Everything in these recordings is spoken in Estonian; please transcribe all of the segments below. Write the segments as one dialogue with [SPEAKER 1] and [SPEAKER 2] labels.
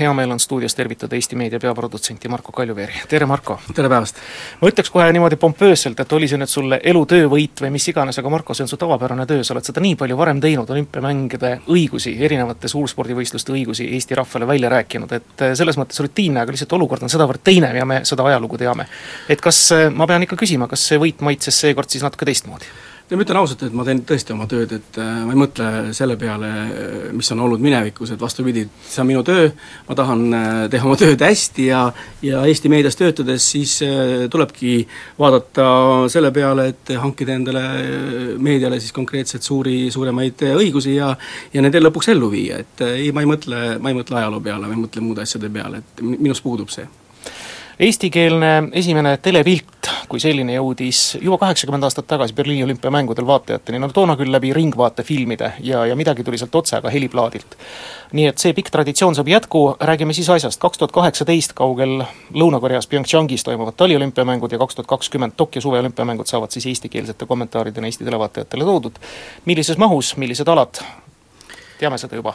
[SPEAKER 1] hea meel on stuudios tervitada Eesti meedia peaprodutsenti Marko Kaljuveeri, tere Marko!
[SPEAKER 2] tere päevast!
[SPEAKER 1] ma ütleks kohe niimoodi pompöösselt, et oli see nüüd sulle elu töövõit või mis iganes, aga Marko, see on su tavapärane töö, sa oled seda nii palju varem teinud, olümpiamängude õigusi, erinevate suurspordivõistluste õigusi Eesti rahvale välja rääkinud, et eh, selles mõttes rutiinne, aga lihtsalt olukord on sedavõrd teine ja me seda ajalugu teame. et kas, eh, ma pean ikka küsima, kas see võit maitses seekord siis natuke teistmoodi?
[SPEAKER 2] Ja ma ütlen ausalt, et ma teen tõesti oma tööd, et äh, ma ei mõtle selle peale, mis on olnud minevikus, et vastupidi, see on minu töö, ma tahan äh, teha oma tööd hästi ja ja Eesti meedias töötades siis äh, tulebki vaadata selle peale, et hankida endale meediale siis konkreetselt suuri, suuremaid õigusi ja ja need lõpuks ellu viia, et ei, ma ei mõtle, ma ei mõtle ajaloo peale, ma ei mõtle muude asjade peale, et minus puudub see.
[SPEAKER 1] Eestikeelne esimene telepilt kui selline jõudis juba kaheksakümmend aastat tagasi Berliini olümpiamängudel vaatajateni, no toona küll läbi ringvaatefilmide ja, ja midagi tuli sealt otse, aga heliplaadilt. nii et see pikk traditsioon saab jätku, räägime siis asjast, kaks tuhat kaheksateist kaugel Lõuna-Koreas PyeongChangis toimuvad taliolümpiamängud ja kaks tuhat kakskümmend Tokyo suveolümpiamängud saavad siis eestikeelsete kommentaaridena Eesti televaatajatele toodud. millises mahus, millised alad, teame seda juba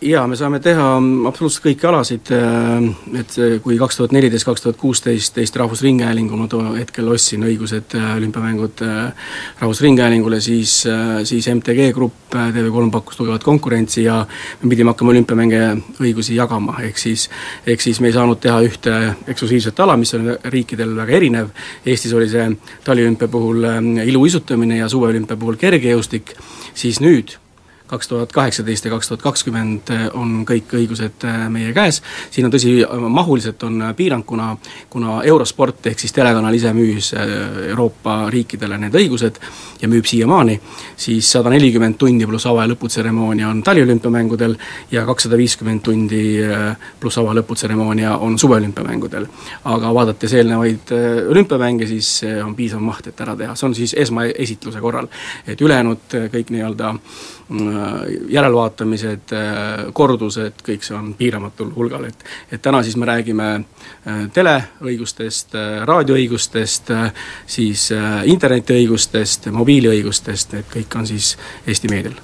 [SPEAKER 2] jaa, me saame teha absoluutselt kõiki alasid, äh, et kui kaks tuhat neliteist, kaks tuhat kuusteist Eesti Rahvusringhäälingu, ma too hetkel ostsin õigused äh, olümpiamängud äh, Rahvusringhäälingule, siis, siis MTG Grupp, TV3 pakkus tugevat konkurentsi ja me pidime hakkama olümpiamänge õigusi jagama, ehk siis ehk siis me ei saanud teha ühte eksklusiivset ala, mis on riikidel väga erinev, Eestis oli see taliolümpia puhul iluuisutamine ja suveolümpia puhul kergejõustik, siis nüüd kaks tuhat kaheksateist ja kaks tuhat kakskümmend on kõik õigused eh, meie käes, siin on tõsi, mahuliselt on piirang, kuna kuna Eurosport ehk siis telekanal ise müüs eh, Euroopa riikidele need õigused ja müüb siiamaani, siis sada nelikümmend tundi pluss ava- ja lõputseremoonia on taliolümpiamängudel ja kakssada viiskümmend tundi pluss ava- ja lõputseremoonia on suveolümpiamängudel. aga vaadates eelnevaid olümpiamänge, siis on piisav maht, et ära teha, see on siis esmaesitluse korral. et ülejäänud kõik nii-öelda järelvaatamised, kordused, kõik see on piiramatul hulgal, et et täna siis me räägime äh, teleõigustest, äh, raadioõigustest, äh, siis internetiõigustest, mobiiliõigustest, et kõik on siis Eesti meedial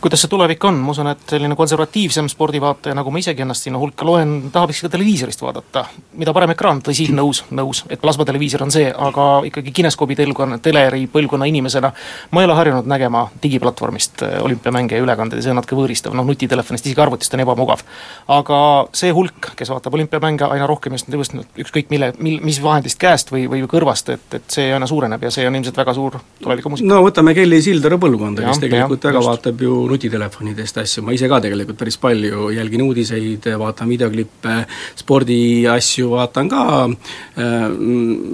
[SPEAKER 1] kuidas see tulevik on, ma usun, et selline konservatiivsem spordivaataja, nagu ma isegi ennast sinna hulka loen, tahab ikka televiisorist vaadata. mida parem ekraan, tõsi, nõus, nõus, et plasmateleviisor on see, aga ikkagi kineskoobi telgkonna, teleri põlvkonna inimesena ma ei ole harjunud nägema digiplatvormist äh, olümpiamänge ja ülekandeid ja see on natuke võõristav, noh nutitelefonist, isegi arvutist on ebamugav. aga see hulk, kes vaatab olümpiamänge aina rohkem just just ükskõik mille, mil-, mis vahendist käest või, või kõrvast, et, et see aina suureneb ja see on ilmselt väga suur tulevikumuusika.
[SPEAKER 2] no võtame Kelly Sildaru põlvkonda, kes tegelikult väga just. vaatab ju nutitelefonidest asju, ma ise ka tegelikult päris palju jälgin uudiseid, vaatan videoklippe, spordiasju vaatan ka äh,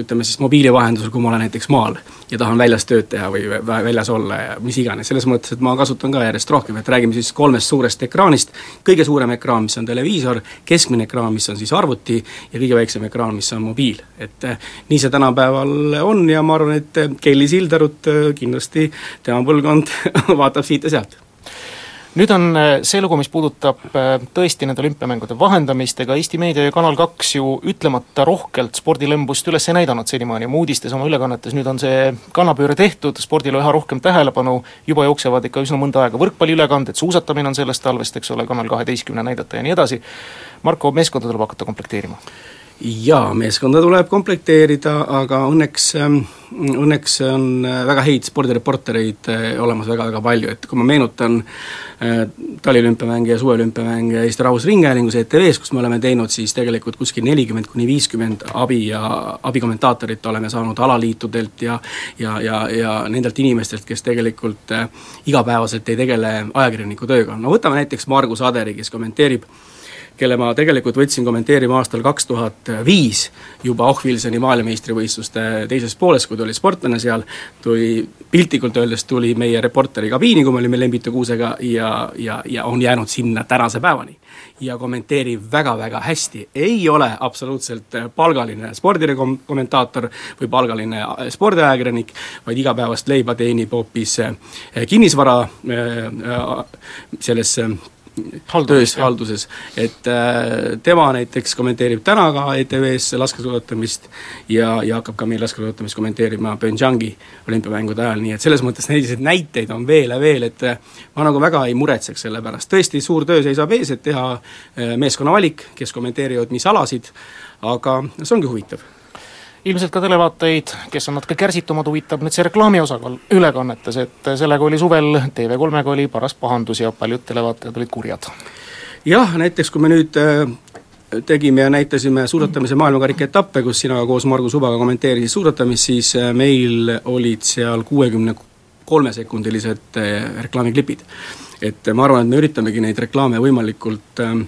[SPEAKER 2] ütleme siis mobiili vahendusel, kui ma olen näiteks maal ja tahan väljas tööd teha või väljas olla ja mis iganes, selles mõttes, et ma kasutan ka järjest rohkem, et räägime siis kolmest suurest ekraanist, kõige suurem ekraan, mis on televiisor, keskmine ekraan, mis on siis arvuti, ja kõige väiksem ekraan, mis on mobiil. et äh, nii see tänapäeval on ja ma arvan, et Kelly Sildarut äh, kindlasti tema põlvkond vaatab siit ja sealt
[SPEAKER 1] nüüd on äh, see lugu, mis puudutab äh, tõesti nende olümpiamängude vahendamist, ega Eesti Meedia ja Kanal kaks ju ütlemata rohkelt spordilembust üles ei näidanud senimaani, oma uudistes, oma ülekannetes, nüüd on see kannapööre tehtud, spordile üha rohkem tähelepanu, juba jooksevad ikka üsna mõnda aega võrkpalliülekanded, suusatamine on sellest talvest, eks ole, Kanal kaheteistkümne näidata ja nii edasi, Marko, meeskonda tuleb hakata komplekteerima
[SPEAKER 2] jaa, meeskonda tuleb komplekteerida, aga õnneks, ähm, õnneks on äh, väga häid spordireportereid äh, olemas väga-väga palju, et kui ma meenutan äh, taliolümpiamänge ja suveolümpiamänge Eesti Rahvusringhäälingus ETV-s, kus me oleme teinud siis tegelikult kuskil nelikümmend kuni viiskümmend abi ja abikommentaatorit oleme saanud alaliitudelt ja ja, ja, ja nendelt inimestelt, kes tegelikult igapäevaselt ei tegele ajakirjaniku tööga, no võtame näiteks Margus Aderi, kes kommenteerib kelle ma tegelikult võtsin kommenteerima aastal kaks tuhat viis juba Ochvilsoni maailmameistrivõistluste teises pooles, kui ta oli sportlane seal, tuli, piltlikult öeldes tuli meie reporteri kabiini, kui me olime Lembitu Kuusega ja, ja, ja on jäänud sinna tänase päevani. ja kommenteerib väga-väga hästi, ei ole absoluutselt palgaline spordikommentaator või palgaline spordiajakirjanik, vaid igapäevast leiba teenib hoopis kinnisvara äh, äh, selles töös, halduses, et äh, tema näiteks kommenteerib täna ka ETV-s laskesuusatamist ja, ja hakkab ka meil laskesuusatamist kommenteerima Pyeongchangi olümpiamängude ajal, nii et selles mõttes selliseid näiteid on veel ja veel, et äh, ma nagu väga ei muretseks selle pärast, tõesti suur töö seisab ees, et teha äh, meeskonna valik, kes kommenteerivad mis alasid, aga see ongi huvitav
[SPEAKER 1] ilmselt ka televaatajaid, kes on natuke kärsitumad, huvitab nüüd see reklaami osakaal ülekannetes, et sellega oli suvel TV3-ga oli paras pahandus ja paljud televaatajad olid kurjad.
[SPEAKER 2] jah, näiteks kui me nüüd äh, tegime ja näitasime suusatamise maailmakarika etappe, kus sina koos Margus Ubaga kommenteerisid suusatamist, siis äh, meil olid seal kuuekümne kolmesekundilised äh, reklaamiklipid. et ma arvan, et me üritamegi neid reklaame võimalikult Äh,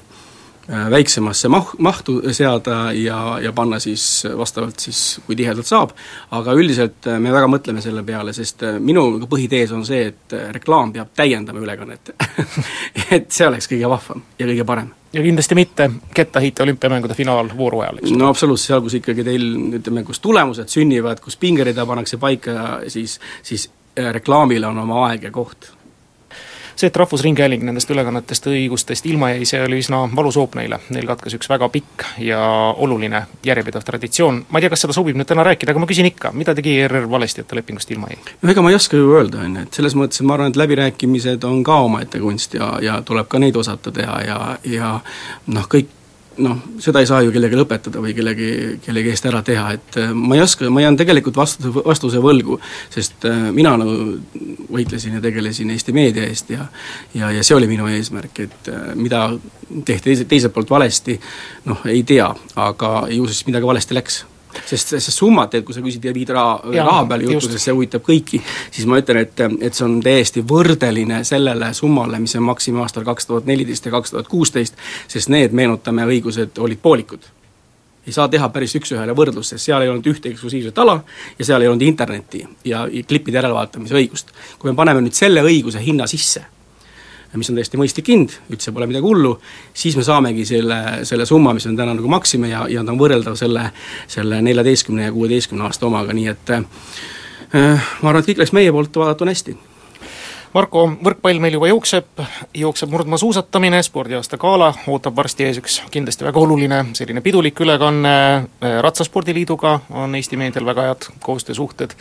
[SPEAKER 2] väiksemasse mah-, mahtu seada ja, ja panna siis vastavalt siis, kui tihedalt saab, aga üldiselt äh, me väga mõtleme selle peale, sest äh, minu põhitees on see, et reklaam peab täiendama ülekannet. Et see oleks kõige vahvam ja kõige parem.
[SPEAKER 1] Ja kindlasti mitte kettaheite olümpiamängude finaalvooru ajal, eks
[SPEAKER 2] no absoluutselt, seal, kus ikkagi teil ütleme, kus tulemused sünnivad, kus pingerida pannakse paika, siis, siis reklaamil on oma aeg ja koht
[SPEAKER 1] see, et Rahvusringhääling nendest ülekannetest õigustest ilma jäi, see oli üsna valus hoop neile, neil katkes üks väga pikk ja oluline järjepidev traditsioon, ma ei tea, kas seda sobib nüüd täna rääkida, aga ma küsin ikka, mida tegi ERR valesti, et ta lepingust ilma jäi?
[SPEAKER 2] no ega ma ei oska ju öelda, on ju, et selles mõttes ma arvan, et läbirääkimised on ka omaette kunst ja, ja tuleb ka neid osata teha ja, ja noh, kõik noh, seda ei saa ju kellelegi lõpetada või kellegi, kellegi eest ära teha, et äh, ma ei oska, ma jään tegelikult vastuse, vastuse võlgu, sest äh, mina nagu võitlesin ja tegelesin Eesti meedia eest ja ja, ja see oli minu eesmärk, et äh, mida tehti teise, teiselt poolt valesti, noh, ei tea, aga ju siis midagi valesti läks sest, sest summat, et kui sa küsid viid raha, raha peale juttu, sest see huvitab kõiki, siis ma ütlen, et, et see on täiesti võrdeline sellele summale, mis me maksime aastal kaks tuhat neliteist ja kaks tuhat kuusteist, sest need, meenutame, õigused olid poolikud ei saa teha päris üks-ühele võrdlust, sest seal ei olnud ühte eksklusiivset ala ja seal ei olnud internetti ja klippide järelvaatamise õigust. kui me paneme nüüd selle õiguse hinna sisse mis on täiesti mõistlik hind, üldse pole midagi hullu, siis me saamegi selle, selle summa, mis me täna nagu maksime ja, ja ta on võrreldav selle, selle neljateistkümne ja kuueteistkümne aasta omaga, nii et äh, ma arvan, et kõik läks meie poolt vaadatuna hästi
[SPEAKER 1] Marko, võrkpall meil juba jookseb, jookseb murdmaasuusatamine, spordiaasta gala ootab varsti ees üks kindlasti väga oluline selline pidulik ülekanne, Ratsaspordiliiduga on Eesti meedial väga head koostöösuhted,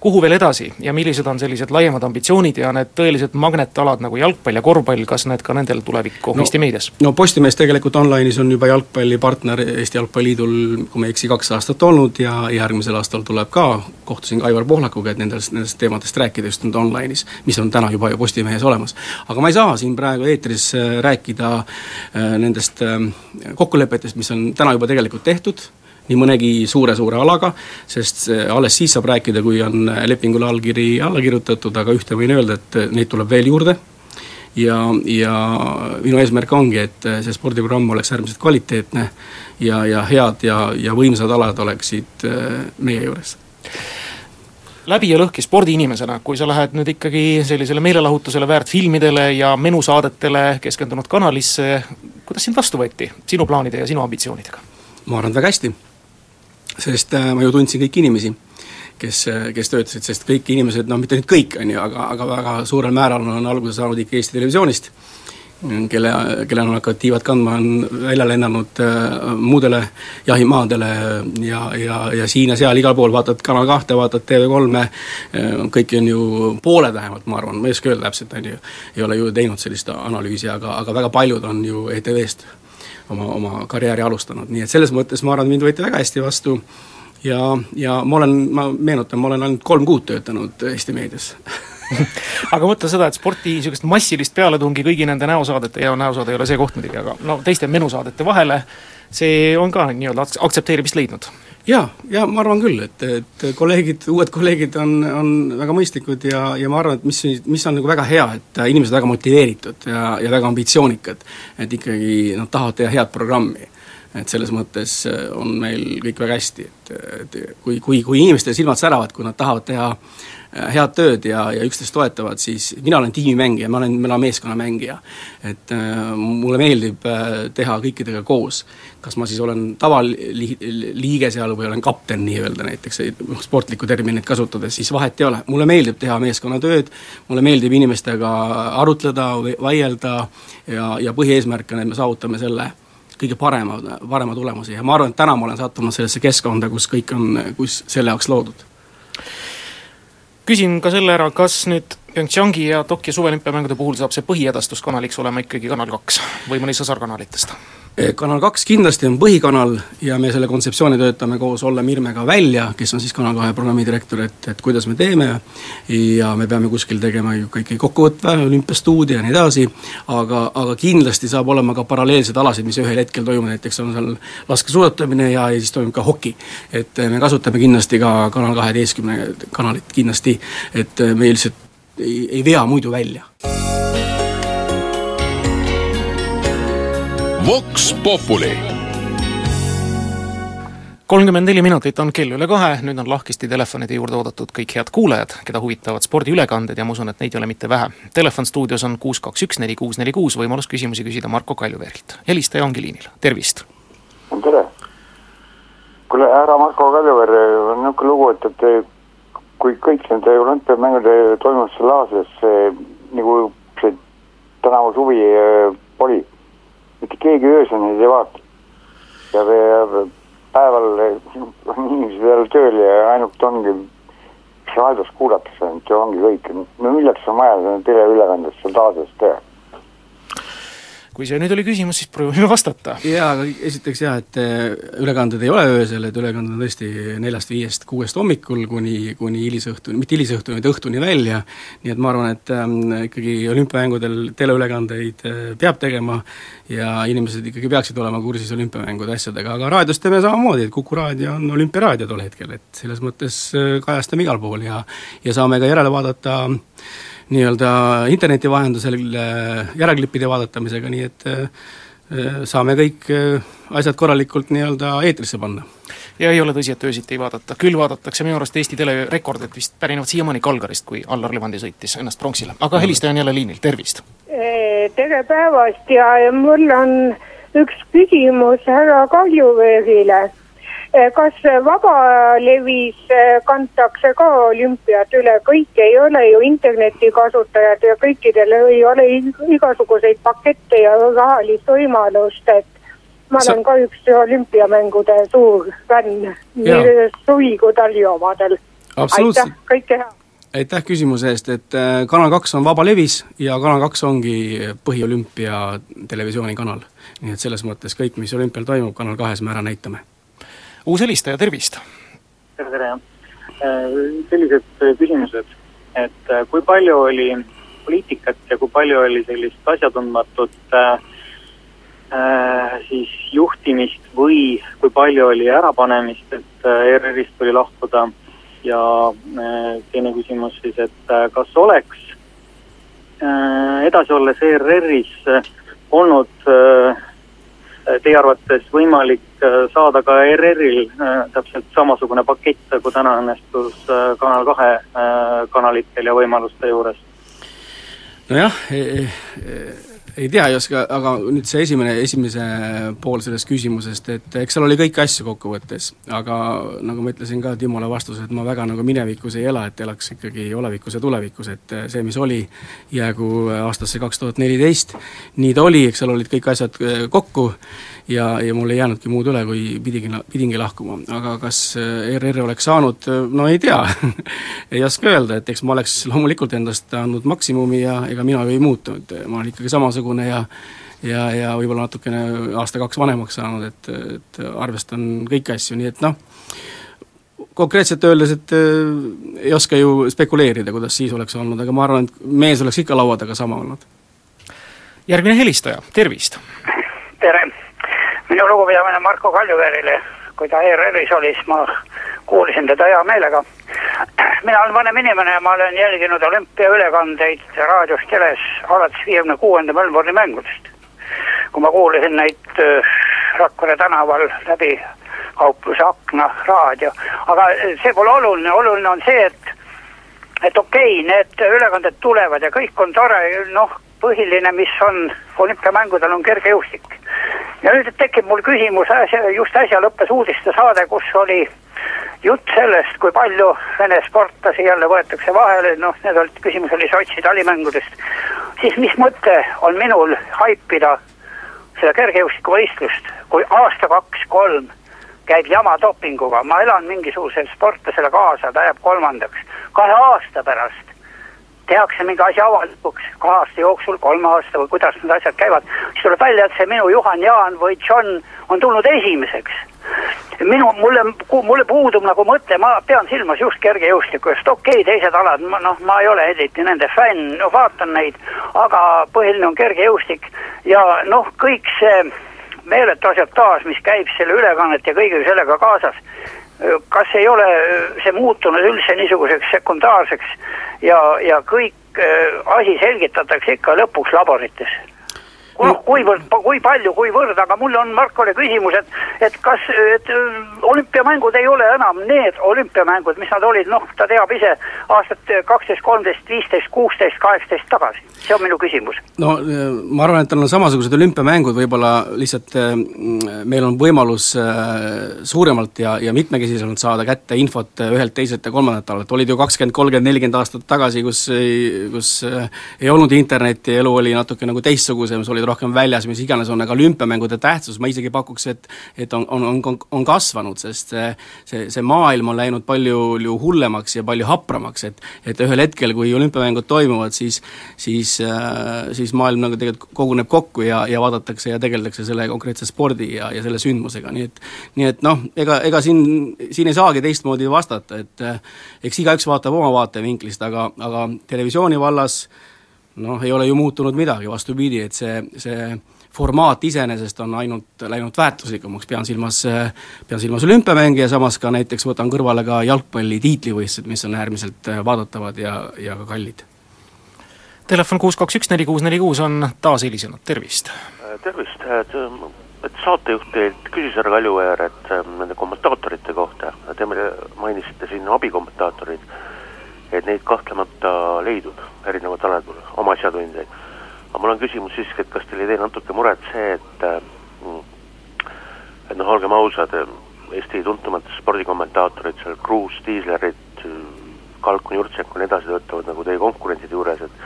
[SPEAKER 1] kuhu veel edasi ja millised on sellised laiemad ambitsioonid ja need tõelised magnetalad nagu jalgpall ja korvpall, kas need ka nendel tulevikku no, Eesti meedias?
[SPEAKER 2] no Postimees tegelikult online'is on juba jalgpallipartner Eesti Jalgpalliliidul, kui ma ei eksi, kaks aastat olnud ja järgmisel aastal tuleb ka, kohtusin Aivar Pohlakuga, et nendest, nendest teemadest rääkida just nüüd online'is, mis on täna juba ju Postimehes olemas. aga ma ei saa siin praegu eetris äh, rääkida äh, nendest ähm, kokkulepetest, mis on täna juba tegelikult tehtud, nii mõnegi suure-suure alaga, sest äh, alles siis saab rääkida, kui on lepingule allkiri alla kirjutatud, aga ühte võin öelda, et neid tuleb veel juurde ja, ja minu eesmärk ongi, et see spordiprogramm oleks äärmiselt kvaliteetne ja, ja head ja, ja võimsad alad oleksid meie juures
[SPEAKER 1] läbi ja lõhki spordiinimesena, kui sa lähed nüüd ikkagi sellisele meelelahutusele väärt filmidele ja menusaadetele keskendunud kanalisse, kuidas sind vastu võeti sinu plaanide ja sinu ambitsioonidega?
[SPEAKER 2] ma arvan, et väga hästi. sest äh, ma ju tundsin kõiki inimesi, kes, äh, kes töötasid, sest kõik inimesed, no mitte nüüd kõik, on ju, aga, aga väga suurel määral on alguse saanud ikka Eesti Televisioonist kelle, kellel on hakanud tiivad kandma, on välja lennanud äh, muudele jahimaadele ja, ja, ja siin ja seal, igal pool, vaatad Kanal kahte, vaatad TV3-e äh,, kõiki on ju pooled vähemalt, ma arvan, ma ei oska öelda täpselt, on ju, ei ole ju teinud sellist analüüsi, aga, aga väga paljud on ju ETV-st oma, oma karjääri alustanud, nii et selles mõttes ma arvan, mind võeti väga hästi vastu ja, ja ma olen, ma meenutan, ma olen ainult kolm kuud töötanud Eesti meedias
[SPEAKER 1] aga mõtle seda, et sporti niisugust massilist pealetungi kõigi nende näosaadete, ja näosaade ei ole see koht muidugi, aga no teiste menusaadete vahele, see on ka nii-öelda aktsepteerimist leidnud
[SPEAKER 2] jaa, ja ma arvan küll, et, et kolleegid, uued kolleegid on, on väga mõistlikud ja, ja ma arvan, et mis, mis on nagu väga hea, et inimesed väga motiveeritud ja, ja väga ambitsioonikad. et ikkagi nad tahavad teha head programmi et selles mõttes on meil kõik väga hästi, et, et kui, kui, kui inimestel silmad säravad, kui nad tahavad teha Äh, head tööd ja, ja üksteist toetavad, siis mina olen tiimimängija, ma olen, ma olen meeskonnamängija. et äh, mulle meeldib äh, teha kõikidega koos. kas ma siis olen tavaliige seal või olen kapten nii-öelda näiteks, noh sportlikku terminit kasutades, siis vahet ei ole. mulle meeldib teha meeskonnatööd, mulle meeldib inimestega arutleda, vaielda ja, ja põhieesmärk on, et me saavutame selle kõige parema, parema tulemuse ja ma arvan, et täna ma olen sattumas sellesse keskkonda, kus kõik on, kus selle jaoks loodud
[SPEAKER 1] küsin ka selle ära, kas nüüd PyeongChangi ja Tokyo suveolümpiamängude puhul saab see põhiedastuskanaliks olema ikkagi Kanal kaks või mõni sõsarkanalitest?
[SPEAKER 2] Eh, kanal kaks kindlasti on põhikanal ja me selle kontseptsiooni töötame koos Olle Mirmega välja, kes on siis Kanal kahe programmidirektor, et, et kuidas me teeme. Ja me peame kuskil tegema ju ka ikkagi kokkuvõtve, olümpiastuudio ja nii edasi, aga, aga kindlasti saab olema ka paralleelseid alasid, mis ühel hetkel toimuvad, näiteks on seal laskesuusatamine ja, ja siis toimub ka hoki. et me kasutame kindlasti ka Kanal kaheteistkümne kanalit kindlasti, et me lihtsalt ei, ei vea muidu välja
[SPEAKER 3] Vox Populi
[SPEAKER 1] kolmkümmend neli minutit on kell üle kahe, nüüd on lahkesti telefonide juurde oodatud kõik head kuulajad, keda huvitavad spordiülekanded ja ma usun, et neid ei ole mitte vähe. Telefon stuudios on kuus, kaks, üks, neli, kuus, neli, kuus, võimalus küsimusi küsida Marko Kaljuveerilt. helistaja ongi liinil, tervist!
[SPEAKER 4] tere! kuule, härra Marko Kaljuveer, on niisugune lugu, et, et kui kõik nende olümpiamängude toimuvad seal Aasias, nagu see tänavu suvi oli mitte keegi öösel neid ei vaata. ja, ja päeval on inimesed jälle tööl ja ainult ongi raadios kuulatakse ainult ja ongi kõik. no milleks on vaja teleülekandes seal Aasias teha?
[SPEAKER 1] Kui see nüüd oli küsimus, siis proovime vastata.
[SPEAKER 2] jaa, aga esiteks jah, et äh, ülekanded ei ole öösel, et ülekanded on tõesti neljast, viiest, kuuest hommikul kuni, kuni hilisõhtuni, mitte hilisõhtuni, vaid õhtuni välja, nii et ma arvan, et ähm, ikkagi olümpiamängudel teleülekandeid äh, peab tegema ja inimesed ikkagi peaksid olema kursis olümpiamängude asjadega, aga raadios teeme samamoodi, et Kuku raadio on olümpiaraadio tol hetkel, et selles mõttes äh, kajastame igal pool ja ja saame ka järele vaadata äh, nii-öelda interneti vahendusel äh, järelklippide vaadatamisega, nii et äh, saame kõik äh, asjad korralikult nii-öelda eetrisse panna.
[SPEAKER 1] ja ei ole tõsi, et öösiti ei vaadata, küll vaadatakse minu arust Eesti telerekordid vist pärinevad siiamaani Kalgarist, kui Allar Levandi sõitis ennast pronksile, aga helistaja on jälle liinil, tervist!
[SPEAKER 5] tere päevast ja mul on üks küsimus härra Kaljuveerile kas vabalevis eh, kantakse ka olümpiad üle, kõik ei ole ju interneti kasutajad ja kõikidel ei ole igasuguseid pakette ja rahalist võimalust, et ma olen Sa... ka üks olümpiamängude suur fänn, nii suvi kui talviomadel. aitäh, kõike head!
[SPEAKER 2] aitäh küsimuse eest, et eh, Kanal kaks on vabalevis ja Kanal kaks ongi põhiolümpia televisioonikanal. nii et selles mõttes kõik, mis olümpial toimub, Kanal kahes me ära näitame
[SPEAKER 1] uus helistaja, tervist!
[SPEAKER 6] tere, tere! Äh, sellised äh, küsimused, et äh, kui palju oli poliitikat ja kui palju oli sellist asjatundmatut äh, siis juhtimist või kui palju oli ärapanemist, et ERR-ist tuli lahkuda ja äh, teine küsimus siis, et kas oleks äh, edasi olles ERR-is olnud äh, teie arvates võimalik äh, saada ka ERR-il äh, täpselt samasugune pakett, kui täna õnnestus äh, Kanal kahe kanalitel ja võimaluste juures?
[SPEAKER 2] nojah e, e, ei tea, ei oska, aga nüüd see esimene, esimese pool sellest küsimusest, et eks seal oli kõiki asju kokkuvõttes, aga nagu ma ütlesin ka Timole vastuse, et ma väga nagu minevikus ei ela, et elaks ikkagi olevikus ja tulevikus, et see, mis oli, jäägu aastasse kaks tuhat neliteist, nii ta oli, eks seal olid kõik asjad kokku ja, ja mul ei jäänudki muud üle, kui pidigi, pidingi lahkuma. aga kas ERR oleks saanud, no ei tea ei oska öelda, et eks ma oleks loomulikult endast andnud maksimumi ja ega mina ju ei muutunud, ma olen ikkagi samasugune ja ja, ja võib-olla natukene aasta-kaks vanemaks saanud, et, et arvestan kõiki asju, nii et noh, konkreetselt öeldes, et äh, ei oska ju spekuleerida, kuidas siis oleks olnud, aga ma arvan, et mees oleks ikka laua taga sama olnud.
[SPEAKER 1] järgmine helistaja, tervist!
[SPEAKER 7] tere! Minu lugupidamine Marko Kaljuveerile, kui ta ERR-is oli, siis ma kuulasin teda hea meelega. mina olen vanem inimene ja ma olen jälginud olümpiaülekandeid raadios, teles alates viiekümne kuuenda Melbourne'i mängudest. kui ma kuulasin neid äh, Rakvere tänaval läbi kaupluse akna raadio, aga see pole oluline, oluline on see, et et okei okay,, need ülekanded tulevad ja kõik on tore, noh, põhiline, mis on olümpiamängudel, on kergejõustik. ja nüüd tekib mul küsimus, just äsja lõppes uudistesaade, kus oli jutt sellest, kui palju Vene sportlasi jälle võetakse vahele, noh, need olid, küsimus oli Sotši talimängudest, siis mis mõte on minul haipida seda kergejõustikuvõistlust, kui aasta kaks-kolm käib jama dopinguga, ma elan mingisugusele sportlasele kaasa, ta jääb kolmandaks. kahe aasta pärast tehakse mingi asi avalikuks, kahe aasta jooksul, kolme aasta või kuidas need asjad käivad, siis tuleb välja, et see minu Juhan Jaan või John on tulnud esimeseks. minu, mulle, mulle puudub nagu mõte, ma pean silmas just kergejõustikku, sest okei okay,, teised alad, noh, ma ei ole eriti nende fänn, no vaatan neid, aga põhiline on kergejõustik ja noh, kõik see meeletu asiotaaž, mis käib selle ülekannet ja kõige sellega kaasas, kas ei ole see muutunud üldse niisuguseks sekundaarseks ja, ja kõik äh, asi selgitatakse ikka lõpuks laborites noh, kuivõrd, kui palju, kuivõrd, aga mul on Markole küsimus, et, et kas, et äh, olümpiamängud ei ole enam need olümpiamängud, mis nad olid, noh, ta teab ise aastat kaksteist, kolmteist, viisteist, kuusteist, kaheksateist tagasi. see on minu küsimus.
[SPEAKER 2] no äh, ma arvan, et tal on samasugused olümpiamängud, võib-olla lihtsalt äh, meil on võimalus suuremalt ja, ja mitmekesisemalt saada kätte infot ühelt, teiselt ja kolmandalt alalt, olid ju kakskümmend, kolmkümmend, nelikümmend aastat tagasi, kus kus ei olnud internetti, elu oli natuke nagu teistsugusem, sa olid rohkem väljas, mis iganes on, aga olümpiamängude tähtsus, ma isegi pakuks, et et on, on, on, on kasvanud, sest see, see, see maailm on läinud palju ju hullemaks ja palju hapramaks, et et ühel hetkel, kui olümpiamängud toimuvad, siis siis äh, siis maailm nagu tegelikult koguneb kokku ja, ja vaadatakse ja tegeldakse selle konkreetse spordi ja, ja selle sündmusega, nii et nii et noh, ega, ega siin, siin ei saagi teistmoodi vastata, et eks igaüks vaatab oma vaatevinklist, aga, aga televisiooni vallas äh, noh, ei ole ju muutunud midagi, vastupidi, et see, see formaat iseenesest on ainult läinud väärtuslikumaks, pean silmas, pean silmas olümpiamänge ja samas ka näiteks võtan kõrvale ka jalgpalli tiitlivõistlused, mis on äärmiselt vaadatavad ja, ja ka kallid.
[SPEAKER 1] Telefon kuus kaks üks neli kuus neli kuus on taas helisenud, tervist!
[SPEAKER 8] tervist, et, et saatejuht teilt küsis, härra Kaljuveer, et nende kommentaatorite kohta, te mainisite siin abikommentaatorid et neid kahtlemata leidub erinevatel aladel, oma asjatundjaid. aga mul on küsimus siiski, et kas teil ei tee natuke muret see, et mm, et noh, olgem ausad, Eesti tuntumatud spordikommentaatorid seal, Kruus, Tiislerid, Kalkun, Jurtšenko ja nii edasi töötavad nagu teie konkurentide juures, et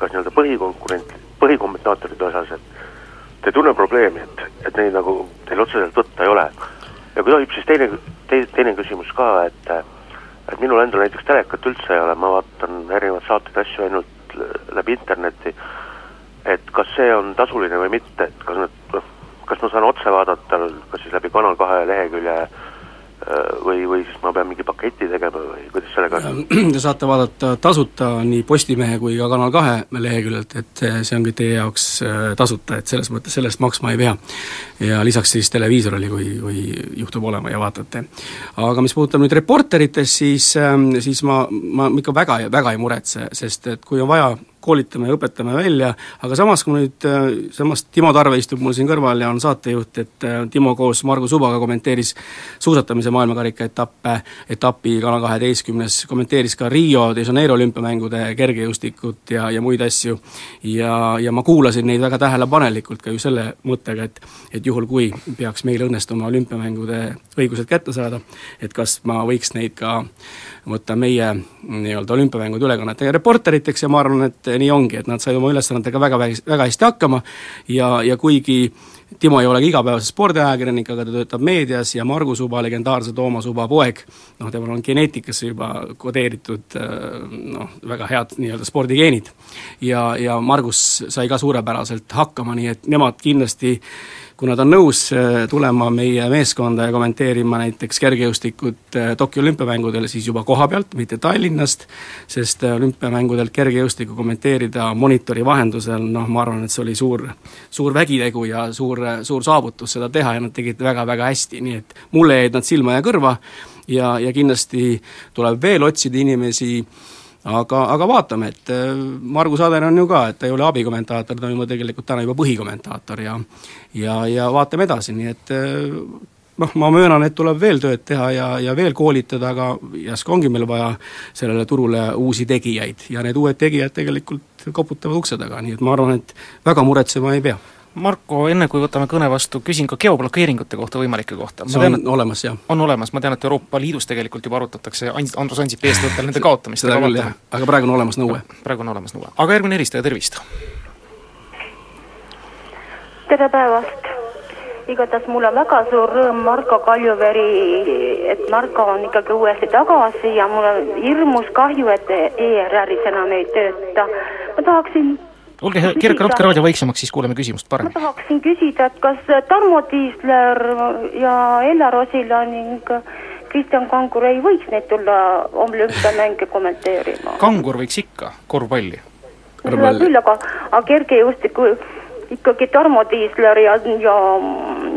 [SPEAKER 8] kas nii-öelda põhikonkurent, põhikommentaatorite osas, et te ei tunne probleemi, et, et neid nagu teil otseselt võtta ei ole. ja kui tohib, siis teine, teine, teine küsimus ka, et et minul endal näiteks telekat üldse ei ole, ma vaatan erinevaid saateid, asju ainult läbi interneti, et kas see on tasuline või mitte, et kas nad, noh, kas ma saan otse vaadata, kas siis läbi Kanal kahe lehekülje äh, Äh, või, või siis ma pean mingi paketi tegema või kuidas sellega on?
[SPEAKER 2] Te saate vaadata tasuta nii Postimehe kui ka Kanal kahe leheküljelt, et see on kõik teie jaoks äh, tasuta, et selles mõttes selle eest maksma ei pea. ja lisaks siis televiisorile, kui, kui juhtub olema ja vaatate. aga mis puudutab nüüd reporteritest, siis, ähm, siis ma, ma ikka väga, väga ei muretse, sest et kui on vaja koolitame ja õpetame välja, aga samas, kui nüüd, äh, samas Timo Tarve istub mul siin kõrval ja on saatejuht, et äh, Timo koos Margus Subaga kommenteeris suusatamise maailmakarika etappe, etapi Kanal kaheteistkümnes, kommenteeris ka Rio de Janeiro olümpiamängude kergejõustikut ja, ja muid asju, ja, ja ma kuulasin neid väga tähelepanelikult ka ju selle mõttega, et et juhul, kui peaks meil õnnestuma olümpiamängude õigused kätte saada, et kas ma võiks neid ka võtta meie nii-öelda olümpiamängude ülekannetega reporteriteks ja ma arvan, et nii ongi, et nad said oma ülesannetega väga, väga hästi hakkama ja, ja kuigi Timo ei olegi igapäevase spordiajakirjanik, aga ta töötab meedias ja Margus Uba, legendaarse Toomas Uba poeg, noh, temal on geneetikasse juba kodeeritud noh, väga head nii-öelda spordigeenid. ja, ja Margus sai ka suurepäraselt hakkama, nii et nemad kindlasti kui nad on nõus äh, tulema meie meeskonda ja kommenteerima näiteks kergejõustikut äh, Tokyo olümpiamängudel, siis juba koha pealt, mitte Tallinnast, sest äh, olümpiamängudel kergejõustikku kommenteerida monitori vahendusel, noh, ma arvan, et see oli suur, suur vägitegu ja suur, suur saavutus seda teha ja nad tegid väga-väga hästi, nii et mulle jäid nad silma ja kõrva. Ja, ja kindlasti tuleb veel otsida inimesi, aga, aga vaatame, et äh, Margus Ader on ju ka, et ta ei ole abikommentaator, ta on juba tegelikult täna juba põhikommentaator ja ja, ja vaatame edasi, nii et äh, noh, ma möönan, et tuleb veel tööd teha ja, ja veel koolitada, aga järsku ongi meil vaja sellele turule uusi tegijaid ja need uued tegijad tegelikult koputavad ukse taga, nii et ma arvan, et väga muretsema ei pea
[SPEAKER 1] Marko, enne kui võtame kõne vastu, küsin ka geoblokeeringute kohta, võimalike kohta.
[SPEAKER 2] see tean, on olemas, jah.
[SPEAKER 1] on olemas, ma tean, et Euroopa Liidus tegelikult juba arutatakse Andrus Ansipi eestvõttel nende kaotamist.
[SPEAKER 2] seda küll, jah, aga praegu on olemas nõue.
[SPEAKER 1] praegu on olemas nõue, aga järgmine helistaja, tervist!
[SPEAKER 9] tere päevast! igatahes mul on väga suur rõõm Marko Kaljuveri, et Marko on ikkagi uuesti tagasi ja mul on hirmus kahju, et ERR-is enam ei tööta. ma tahaksin
[SPEAKER 1] olge hea, keerake natuke raadio vaiksemaks, siis kuuleme küsimust paremini.
[SPEAKER 9] ma tahaksin küsida, et kas Tarmo Tiisler ja Ellar Osila ning Kristjan Kangur ei võiks neid tulla olümpiamänge kommenteerima?
[SPEAKER 1] Kangur võiks ikka, korvpalli.
[SPEAKER 9] hea küll, aga, aga kergejõustiku ikkagi Tarmo Tiisler ja, ja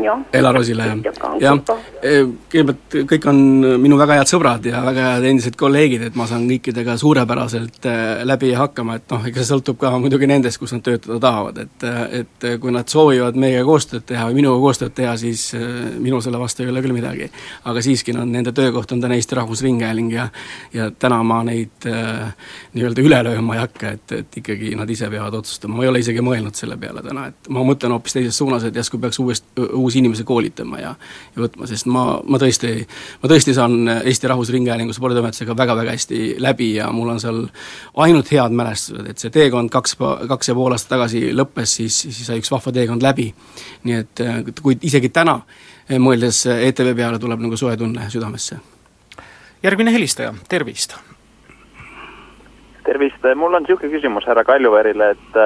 [SPEAKER 9] jah.
[SPEAKER 2] Elar Osila, jah. jah, e, kõigepealt kõik on minu väga head sõbrad ja väga head endised kolleegid, et ma saan kõikidega suurepäraselt e, läbi hakkama, et noh, ega see sõltub ka muidugi nendest, kus nad töötada tahavad, et et kui nad soovivad meiega koostööd teha või minuga koostööd teha, siis e, minul selle vastu ei ole küll midagi. aga siiski, no nende töökoht on täna Eesti Rahvusringhääling ja ja täna ma neid äh, nii-öelda üle lööma ei hakka, et, et ikkagi nad ise peavad otsustama, ma ei ole isegi mõelnud selle peale täna, et ma mõtlen hoopis teises suunas, et järsku peaks uuesti, uusi inimesi koolitama ja ja võtma, sest ma, ma tõesti, ma tõesti saan Eesti Rahvusringhäälingu sporditoimetusega väga-väga hästi läbi ja mul on seal ainult head mälestused, et see teekond kaks, kaks ja pool aastat tagasi lõppes, siis, siis sai üks vahva teekond läbi. nii et kui isegi täna mõeldes ETV peale, tuleb nagu soe tunne südamesse.
[SPEAKER 1] järgmine helistaja, tervist!
[SPEAKER 10] tervist, mul on niisugune küsimus härra Kaljuveerile, et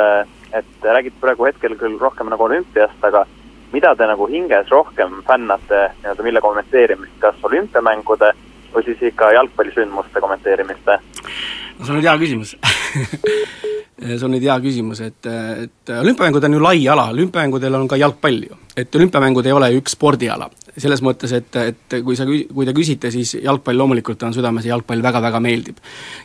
[SPEAKER 10] et räägite praegu hetkel küll rohkem nagu olümpiast, aga mida te nagu hinges rohkem fännate nii-öelda mille kommenteerimist, kas olümpiamängude või siis ikka jalgpallisündmuste kommenteerimist?
[SPEAKER 2] no see on nüüd hea küsimus see on nüüd hea küsimus, et, et olümpiamängud on ju lai ala, olümpiamängudel on ka jalgpall ju. et olümpiamängud ei ole üks spordiala, selles mõttes, et, et kui sa, kui te küsite, siis jalgpall loomulikult on südames ja jalgpall väga-väga meeldib.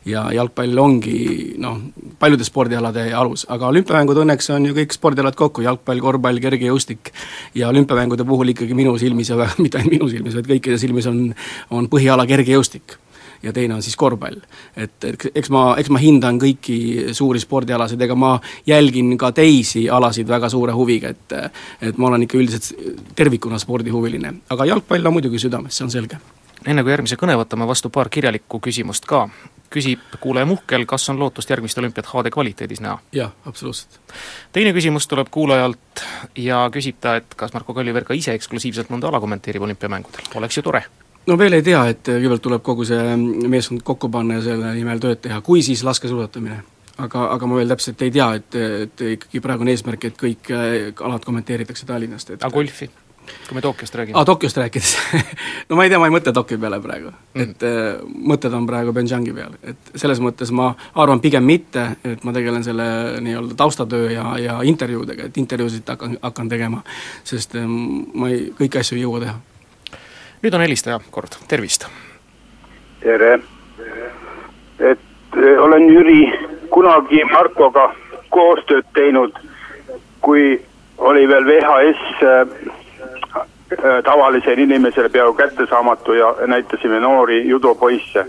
[SPEAKER 2] ja jalgpall ongi noh, paljude spordialade alus, aga olümpiamängud õnneks on ju kõik spordialad kokku, jalgpall, korvpall, kergejõustik, ja olümpiamängude puhul ikkagi minu silmis ja mitte ainult minu silmis, vaid kõikide silmis on, on põhiala kergejõustik ja teine on siis korvpall. et, eks ma, eks ma hindan kõiki suuri spordialasid, ega ma jälgin ka teisi alasid väga suure huviga, et et ma olen ikka üldiselt tervikuna spordihuviline, aga jalgpall on muidugi südames, see on selge.
[SPEAKER 1] enne kui järgmise kõne võtame vastu paar kirjalikku küsimust ka, küsib kuulaja Muhkel, kas on lootust järgmist olümpiat HD kvaliteedis näha?
[SPEAKER 2] jah, absoluutselt.
[SPEAKER 1] teine küsimus tuleb kuulajalt ja küsib ta, et kas Marko Kaljuveer ka ise eksklusiivselt mõnda ala kommenteerib olümpiamängudel, oleks ju tore
[SPEAKER 2] no veel ei tea, et kõigepealt tuleb kogu see meeskond kokku panna ja selle nimel tööd teha, kui siis laskesuusatamine. aga, aga ma veel täpselt ei tea, et, et ikkagi praegu on eesmärk, et kõik äh, alad kommenteeritakse Tallinnast, et
[SPEAKER 1] aga golfi? kui me Tokyost räägime.
[SPEAKER 2] aa, Tokyost rääkides no ma ei tea, ma ei mõtle Tokyo peale praegu mm.. et äh, mõtted on praegu Benjangi peal, et selles mõttes ma arvan pigem mitte, et ma tegelen selle nii-öelda taustatöö ja, ja intervjuudega, et intervjuusid hakkan, hakkan tegema, sest äh, ma ei, kõiki asju ei jõua teha
[SPEAKER 1] nüüd on helistaja kord, tervist!
[SPEAKER 11] tere! et eh, olen Jüri kunagi Markoga koostööd teinud, kui oli veel VHS äh, tavalisele inimesele peaaegu kättesaamatu ja näitasime noori judopoisse.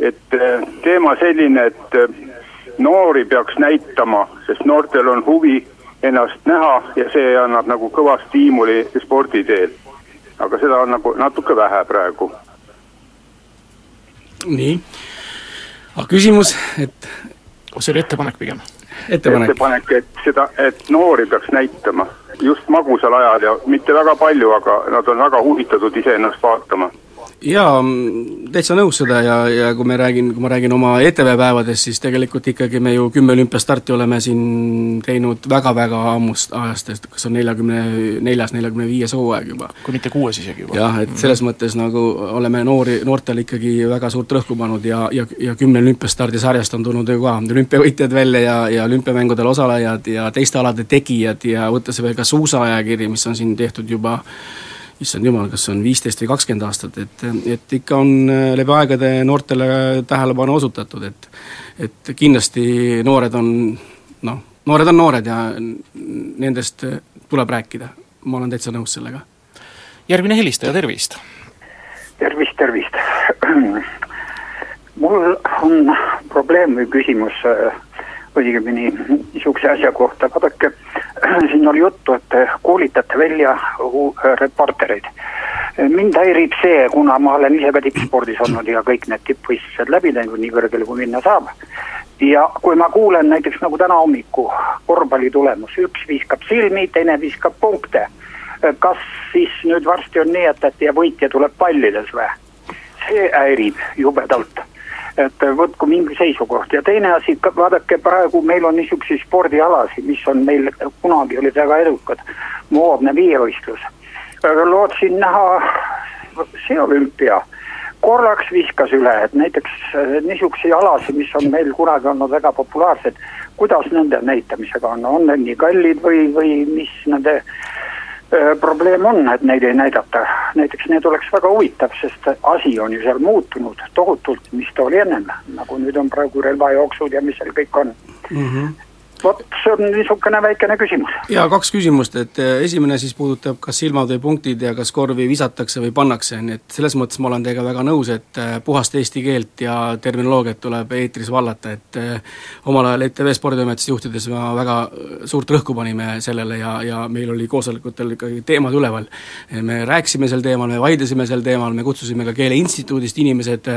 [SPEAKER 11] et teema selline, et noori peaks näitama, sest noortel on huvi ennast näha ja see annab nagu kõva stiimuli sporditeel aga seda on nagu natuke vähe praegu.
[SPEAKER 2] nii, aga küsimus, et
[SPEAKER 1] see oli ettepanek pigem?
[SPEAKER 2] ettepanek,
[SPEAKER 11] ettepanek, et seda, et noori peaks näitama just magusal ajal ja mitte väga palju, aga nad on väga huvitatud iseennast vaatama
[SPEAKER 2] jaa, täitsa nõus seda ja, ja kui me räägin, kui ma räägin oma ETV päevadest, siis tegelikult ikkagi me ju kümme olümpiastarti oleme siin teinud väga-väga ammust ajast, et kas on neljakümne neljas, neljakümne viies hooaeg juba.
[SPEAKER 1] kui mitte kuues isegi juba.
[SPEAKER 2] jah, et selles mõttes nagu oleme noori, noortel ikkagi väga suurt rõhku pannud ja, ja, ja kümne olümpiastardi sarjast on tulnud ju ka olümpiavõitjad välja ja, ja olümpiamängudel osalejad ja teiste alade tegijad ja võttes veel ka suusaajakiri, mis on siin tehtud juba issand jumal, kas see on viisteist või kakskümmend aastat, et, et ikka on äh, läbi aegade noortele tähelepanu osutatud, et et kindlasti noored on noh, noored on noored ja nendest tuleb rääkida, ma olen täitsa nõus sellega.
[SPEAKER 1] järgmine helistaja, tervist!
[SPEAKER 12] tervist, tervist! mul on probleem või küsimus äh, õigemini niisuguse asja kohta, vaadake, siin oli juttu, et te koolitate välja reportereid. mind häirib see, kuna ma olen ise ka tippspordis olnud ja kõik need tippvõistlused läbi teinud, nii kõrgele kui minna saab. ja kui ma kuulen näiteks nagu täna hommiku korvpalli tulemus, üks viskab silmi, teine viskab punkte. kas siis nüüd varsti on nii, et, et ja võitja tuleb pallides või? see häirib jubedalt et võtku mingi seisukoht. Ja teine asi, vaadake praegu meil on niisuguseid spordialasid, mis on meil kunagi olid väga edukad, moodne viievõistlus. lootsin näha see olümpia, korraks viskas üle, et näiteks äh, niisuguseid alasid, mis on meil kunagi olnud väga populaarsed, kuidas nende näitamisega on, on need nii kallid või, või mis nende probleem on, et neid ei näidata, näiteks need oleks väga huvitav, sest asi on ju seal muutunud tohutult, mis ta oli ennem, nagu nüüd on praegu relvajooksud ja mis seal kõik on mm. -hmm vot see on niisugune väikene küsimus.
[SPEAKER 2] jaa, kaks küsimust, et eh, esimene siis puudutab kas silmad või punktid ja kas korvi visatakse või pannakse, nii et selles mõttes ma olen teiega väga nõus, et eh, puhast eesti keelt ja terminoloogiat tuleb eetris vallata, et eh, omal ajal ETV Sporditoimetust juhtides me väga suurt rõhku panime sellele ja, ja meil oli koosolekutel ikkagi teemad üleval. me rääkisime sel teemal, me vaidlesime sel teemal, me kutsusime ka Keeleinstituudist inimesed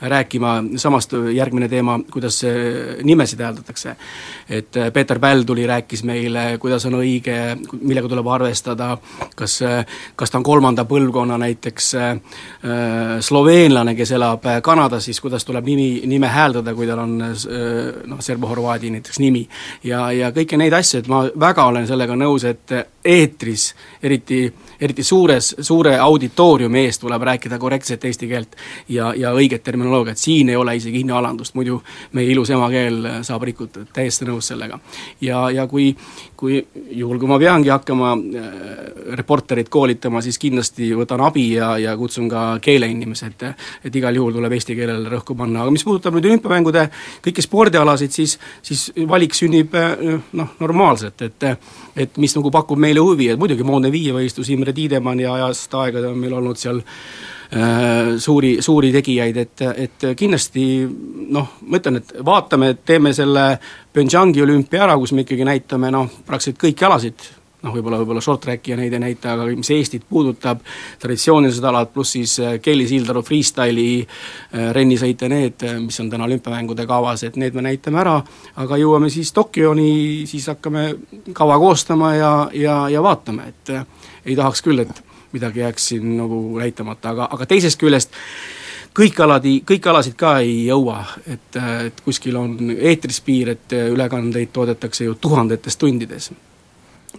[SPEAKER 2] rääkima, samast järgmine teema, kuidas nimesid hääldatakse. et Peeter Päll tuli, rääkis meile, kuidas on õige, millega tuleb arvestada, kas, kas ta on kolmanda põlvkonna näiteks äh, sloveenlane, kes elab Kanadas, siis kuidas tuleb nimi, nime hääldada, kui tal on äh, noh, serbo-horvaadi näiteks nimi. ja, ja kõiki neid asju, et ma väga olen sellega nõus, et eetris, eriti, eriti suures, suure auditooriumi ees tuleb rääkida korrektset eesti keelt ja, ja õiget terminoloogiat, siin ei ole isegi hinnealandust, muidu meie ilus emakeel saab rikutud, täiesti nõus sellega. Ja, ja kui, kui juhul, kui ma peangi hakkama äh, reporterit koolitama, siis kindlasti võtan abi ja, ja kutsun ka keeleinimesed, et igal juhul tuleb eesti keelele rõhku panna, aga mis puudutab nüüd olümpiamängude kõiki spordialasid, siis, siis valik sünnib äh, noh, normaalselt, et et mis nagu pakub meile huvi, et muidugi moodne viievõistlus, Imre Tiidemanni ajast aegade on meil olnud seal Äh, suuri, suuri tegijaid, et, et kindlasti noh, ma ütlen, et vaatame, et teeme selle Pyeongchangi olümpia ära, kus me ikkagi näitame noh, praktiliselt kõiki alasid, noh, võib-olla, võib-olla short track'i ja neid ei näita, aga mis Eestit puudutab, traditsioonilised alad, pluss siis äh, Kelly Sildaru freestyle'i äh, rennisõit ja need, mis on täna olümpiamängude kavas, et need me näitame ära, aga jõuame siis Tokyoni, siis hakkame kava koostama ja, ja, ja vaatame, et ei tahaks küll, et midagi jääks siin nagu näitamata, aga, aga teisest küljest kõik aladi, kõiki alasid ka ei jõua, et, et kuskil on eetris piir, et ülekandeid toodetakse ju tuhandetes tundides.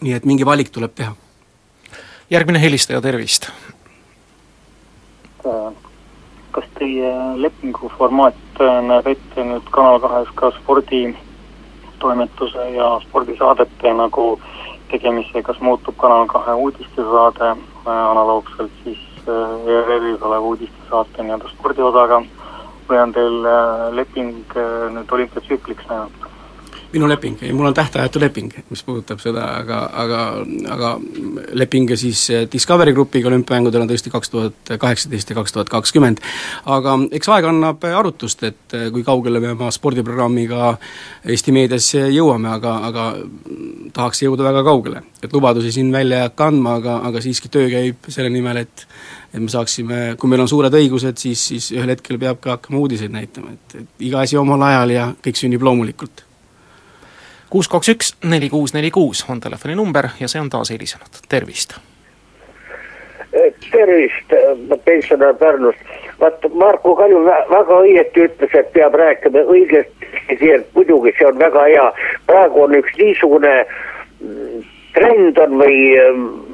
[SPEAKER 2] nii et mingi valik tuleb teha.
[SPEAKER 1] järgmine helistaja, tervist!
[SPEAKER 6] kas teie lepingu formaat näeb ette nüüd Kanal kahes ka sporditoimetuse ja spordisaadete nagu tegemise, kas muutub Kanal kahe uudistesaade analoogselt siis äh, oleva uudistesaate nii-öelda spordiosaga või on teil äh, leping äh, nüüd olümpiatsükliks näinud?
[SPEAKER 2] Minu leping, ei mul on tähtajatu leping, mis puudutab seda, aga, aga, aga leping siis Discovery Grupiga olümpiamängudel on tõesti kaks tuhat kaheksateist ja kaks tuhat kakskümmend. aga eks aeg annab arutust, et kui kaugele me oma spordiprogrammiga Eesti meedias jõuame, aga, aga tahaks jõuda väga kaugele. et lubadusi siin välja ei hakka andma, aga, aga siiski töö käib selle nimel, et et me saaksime, kui meil on suured õigused, siis, siis ühel hetkel peab ka hakkama uudiseid näitama, et, et iga asi omal ajal ja kõik sünnib loomulikult.
[SPEAKER 1] Kuus, kaks, üks, neli, kuus, neli, kuus on telefoninumber ja see on taas helisenud, tervist!
[SPEAKER 13] tervist, pensionär Pärnust. vaat Marko Kalju väga õieti ütles, et peab rääkima õigesti keelt, muidugi see on väga hea. praegu on üks niisugune mm, trend on või mm,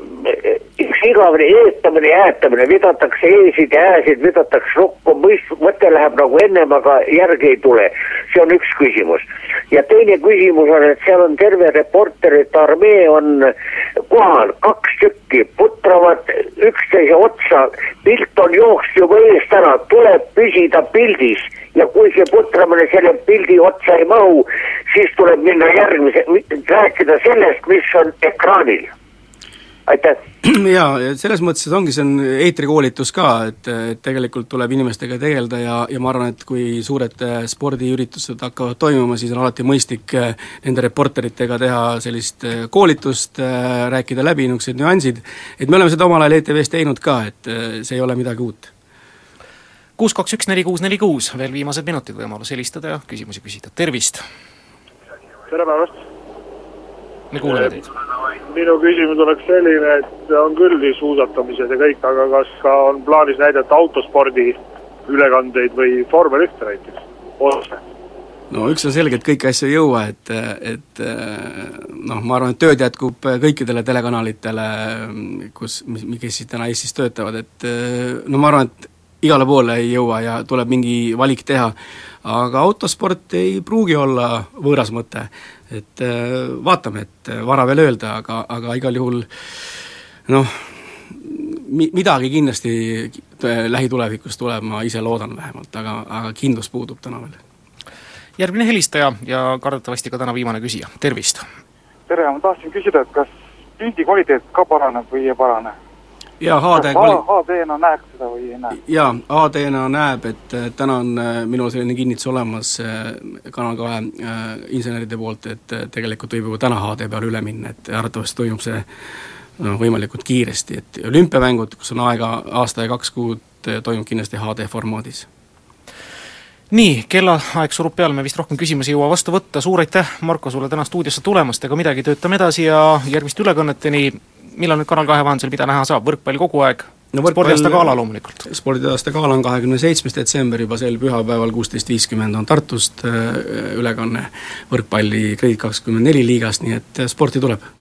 [SPEAKER 13] üks igavene eetamine ja äätamine, vidatakse eesid ja ääsid, vidatakse rukku, mõist-, mõte läheb nagu ennem, aga järgi ei tule. see on üks küsimus. ja teine küsimus on, et seal on terve reporterite armee on kohal, kaks tükki, putravad üksteise otsa, pilt on jooksnud juba eest ära, tuleb püsida pildis. Ja kui see putramine selle pildi otsa ei mahu, siis tuleb minna järgmise, rääkida sellest, mis on ekraanil aitäh!
[SPEAKER 2] jaa, selles mõttes, et ongi, see on eetrikoolitus ka, et, et tegelikult tuleb inimestega tegeleda ja, ja ma arvan, et kui suured äh, spordiüritused hakkavad toimuma, siis on alati mõistlik äh, nende reporteritega teha sellist äh, koolitust, rääkida läbi niisugused nüansid, et me oleme seda omal ajal ETV-s teinud ka, et see ei ole midagi uut
[SPEAKER 1] kuus, kaks, üks, neli, kuus, neli, kuus, veel viimased minutid võimalus helistada ja küsimusi küsida, tervist!
[SPEAKER 14] tere päevast!
[SPEAKER 1] Me kuuleme teid.
[SPEAKER 14] minu küsimus oleks selline, et on küll siis suusatamised ja kõik, aga kas ka on plaanis näidata autospordi ülekandeid või vormel ühte näiteks, otse?
[SPEAKER 2] no üks on selge, et kõiki asju ei jõua, et, et noh, ma arvan, et tööd jätkub kõikidele telekanalitele, kus, mis, kes siis täna Eestis töötavad, et no ma arvan, et igale poole ei jõua ja tuleb mingi valik teha. aga autosport ei pruugi olla võõras mõte, et äh, vaatame, et vara veel öelda, aga, aga igal juhul noh, mi-, midagi kindlasti lähitulevikus tuleb, ma ise loodan vähemalt, aga, aga kindlus puudub täna veel.
[SPEAKER 1] järgmine helistaja ja kardetavasti ka täna viimane küsija, tervist!
[SPEAKER 15] tere, ma tahtsin küsida, et kas pildi kvaliteet ka paraneb või ei parane?
[SPEAKER 2] Jaa, HD
[SPEAKER 15] kvali-... HD-na näeb seda või ei näe?
[SPEAKER 2] jaa, HD-na näeb, et täna on äh, minul selline kinnitus olemas äh, Kanal kahe äh, inseneride poolt, et tegelikult võib juba täna HD peale üle minna, et arvatavasti toimub see noh, võimalikult kiiresti, et olümpiamängud, kus on aega aasta ja kaks kuud, toimub kindlasti HD formaadis.
[SPEAKER 1] Nii, kellaaeg surub peale, me vist rohkem küsimusi ei jõua vastu võtta, suur aitäh, Marko, sulle täna stuudiosse tulemast, ega midagi, töötame edasi ja järgmiste ülekanneteni millal nüüd Kanal kahe vahendusel, mida näha saab, võrkpall kogu aeg. No, spordiaasta gala loomulikult.
[SPEAKER 2] spordiaasta gala on kahekümne seitsmes detsember juba sel pühapäeval, kuusteist viiskümmend on Tartust äh, ülekanne võrkpalli Grade kakskümmend neli liigast, nii et sporti tuleb